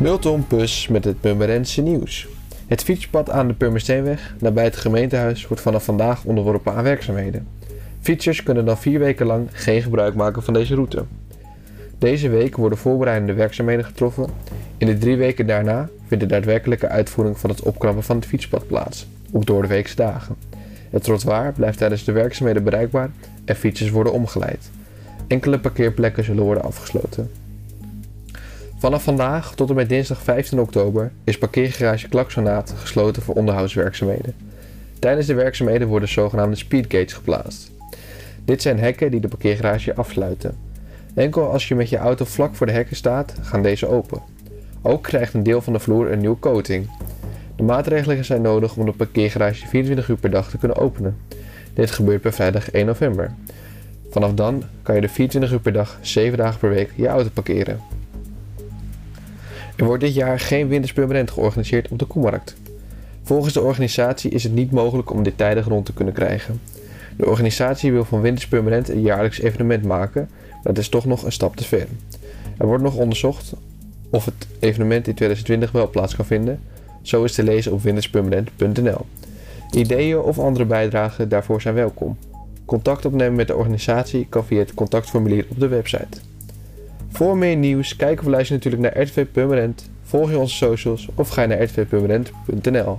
Milton Pus met het Purmerendse nieuws. Het fietspad aan de Purmersteenweg, nabij het gemeentehuis, wordt vanaf vandaag onderworpen aan werkzaamheden. Fietsers kunnen dan vier weken lang geen gebruik maken van deze route. Deze week worden voorbereidende werkzaamheden getroffen. In de drie weken daarna vindt de daadwerkelijke uitvoering van het opknappen van het fietspad plaats, op doordeweekse dagen. Het trottoir blijft tijdens de werkzaamheden bereikbaar en fietsers worden omgeleid. Enkele parkeerplekken zullen worden afgesloten. Vanaf vandaag tot en met dinsdag 15 oktober is parkeergarage Klaksonaat gesloten voor onderhoudswerkzaamheden. Tijdens de werkzaamheden worden zogenaamde speedgates geplaatst. Dit zijn hekken die de parkeergarage afsluiten. Enkel als je met je auto vlak voor de hekken staat, gaan deze open. Ook krijgt een deel van de vloer een nieuwe coating. De maatregelen zijn nodig om de parkeergarage 24 uur per dag te kunnen openen. Dit gebeurt per vrijdag 1 november. Vanaf dan kan je de 24 uur per dag, 7 dagen per week, je auto parkeren. Er wordt dit jaar geen winterspermanent georganiseerd op de Koemarkt. Volgens de organisatie is het niet mogelijk om dit tijdig rond te kunnen krijgen. De organisatie wil van Winterspermanent een jaarlijks evenement maken, maar het is toch nog een stap te ver. Er wordt nog onderzocht of het evenement in 2020 wel plaats kan vinden. Zo is te lezen op winterspermanent.nl. Ideeën of andere bijdragen daarvoor zijn welkom. Contact opnemen met de organisatie kan via het contactformulier op de website. Voor meer nieuws, kijk of luister natuurlijk naar RTV Permanent, volg je onze socials of ga naar rtvpermanent.nl.